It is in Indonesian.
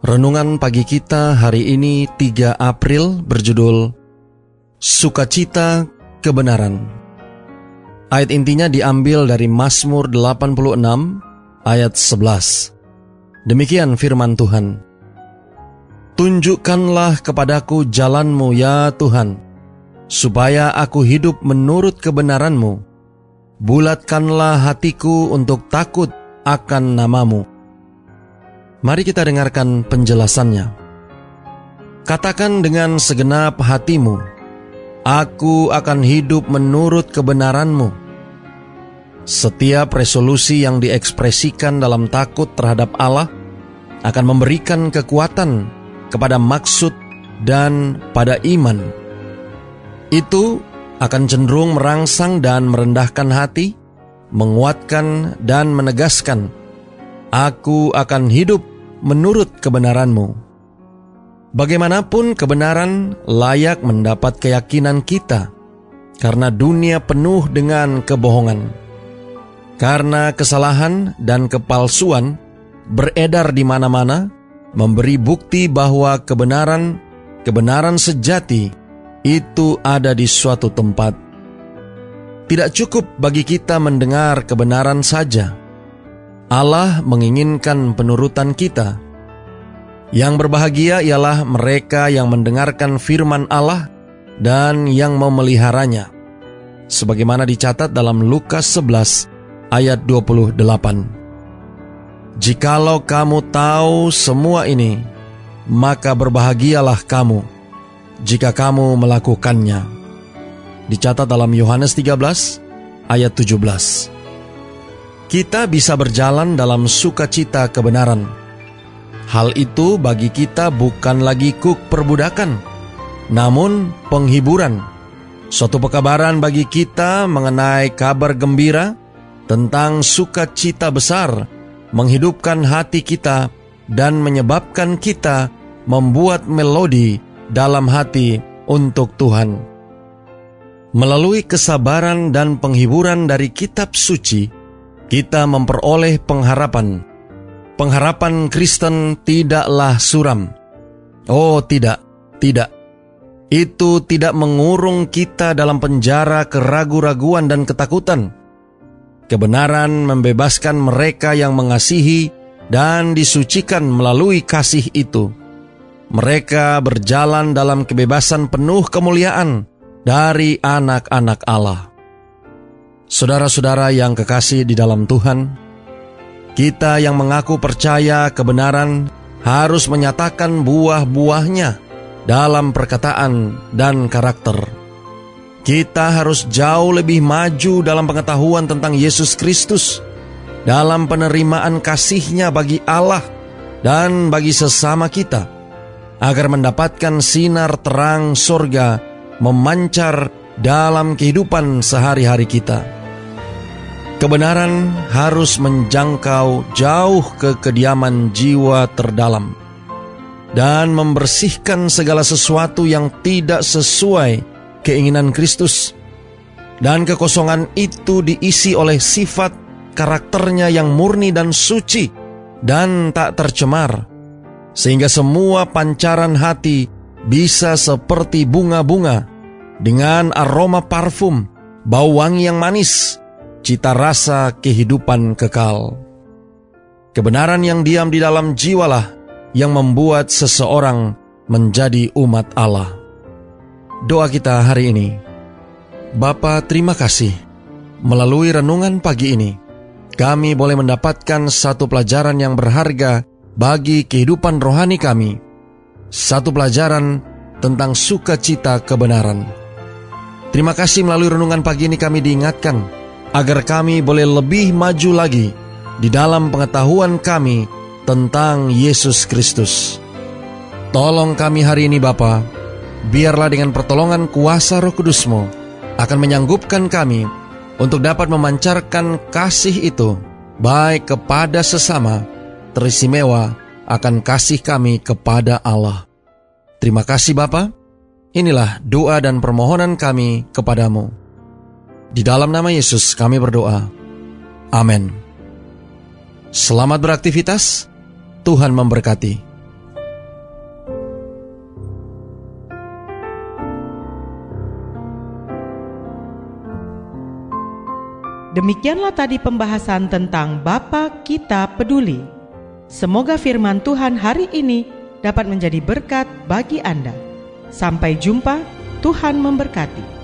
Renungan pagi kita hari ini 3 April berjudul Sukacita Kebenaran. Ayat intinya diambil dari Mazmur 86 ayat 11. Demikian firman Tuhan. Tunjukkanlah kepadaku jalanmu ya Tuhan, supaya aku hidup menurut kebenaranmu. Bulatkanlah hatiku untuk takut akan namamu Mari kita dengarkan penjelasannya. Katakan dengan segenap hatimu, Aku akan hidup menurut kebenaranmu. Setiap resolusi yang diekspresikan dalam takut terhadap Allah akan memberikan kekuatan kepada maksud dan pada iman. Itu akan cenderung merangsang dan merendahkan hati, menguatkan dan menegaskan, Aku akan hidup menurut kebenaranmu. Bagaimanapun kebenaran layak mendapat keyakinan kita, karena dunia penuh dengan kebohongan. Karena kesalahan dan kepalsuan beredar di mana-mana, memberi bukti bahwa kebenaran, kebenaran sejati itu ada di suatu tempat. Tidak cukup bagi kita mendengar kebenaran saja Allah menginginkan penurutan kita. Yang berbahagia ialah mereka yang mendengarkan firman Allah dan yang memeliharanya. Sebagaimana dicatat dalam Lukas 11 ayat 28. Jikalau kamu tahu semua ini, maka berbahagialah kamu jika kamu melakukannya. Dicatat dalam Yohanes 13 ayat 17 kita bisa berjalan dalam sukacita kebenaran. Hal itu bagi kita bukan lagi kuk perbudakan, namun penghiburan. Suatu pekabaran bagi kita mengenai kabar gembira tentang sukacita besar, menghidupkan hati kita dan menyebabkan kita membuat melodi dalam hati untuk Tuhan. Melalui kesabaran dan penghiburan dari kitab suci, kita memperoleh pengharapan. Pengharapan Kristen tidaklah suram. Oh, tidak, tidak. Itu tidak mengurung kita dalam penjara keragu-raguan dan ketakutan. Kebenaran membebaskan mereka yang mengasihi dan disucikan melalui kasih itu. Mereka berjalan dalam kebebasan penuh kemuliaan dari anak-anak Allah. Saudara-saudara yang kekasih di dalam Tuhan, kita yang mengaku percaya kebenaran harus menyatakan buah-buahnya dalam perkataan dan karakter. Kita harus jauh lebih maju dalam pengetahuan tentang Yesus Kristus, dalam penerimaan kasihnya bagi Allah dan bagi sesama kita, agar mendapatkan sinar terang sorga memancar dalam kehidupan sehari-hari kita. Kebenaran harus menjangkau jauh ke kediaman jiwa terdalam dan membersihkan segala sesuatu yang tidak sesuai keinginan Kristus. Dan kekosongan itu diisi oleh sifat karakternya yang murni dan suci dan tak tercemar. Sehingga semua pancaran hati bisa seperti bunga-bunga dengan aroma parfum, bau wangi yang manis, cita rasa kehidupan kekal. Kebenaran yang diam di dalam jiwalah yang membuat seseorang menjadi umat Allah. Doa kita hari ini. Bapa, terima kasih. Melalui renungan pagi ini, kami boleh mendapatkan satu pelajaran yang berharga bagi kehidupan rohani kami. Satu pelajaran tentang sukacita kebenaran. Terima kasih melalui renungan pagi ini kami diingatkan agar kami boleh lebih maju lagi di dalam pengetahuan kami tentang Yesus Kristus. Tolong kami hari ini Bapa, biarlah dengan pertolongan kuasa roh kudusmu akan menyanggupkan kami untuk dapat memancarkan kasih itu baik kepada sesama, teristimewa akan kasih kami kepada Allah. Terima kasih Bapa. Inilah doa dan permohonan kami kepadamu. Di dalam nama Yesus kami berdoa. Amin. Selamat beraktivitas. Tuhan memberkati. Demikianlah tadi pembahasan tentang Bapa Kita Peduli. Semoga firman Tuhan hari ini dapat menjadi berkat bagi Anda. Sampai jumpa, Tuhan memberkati.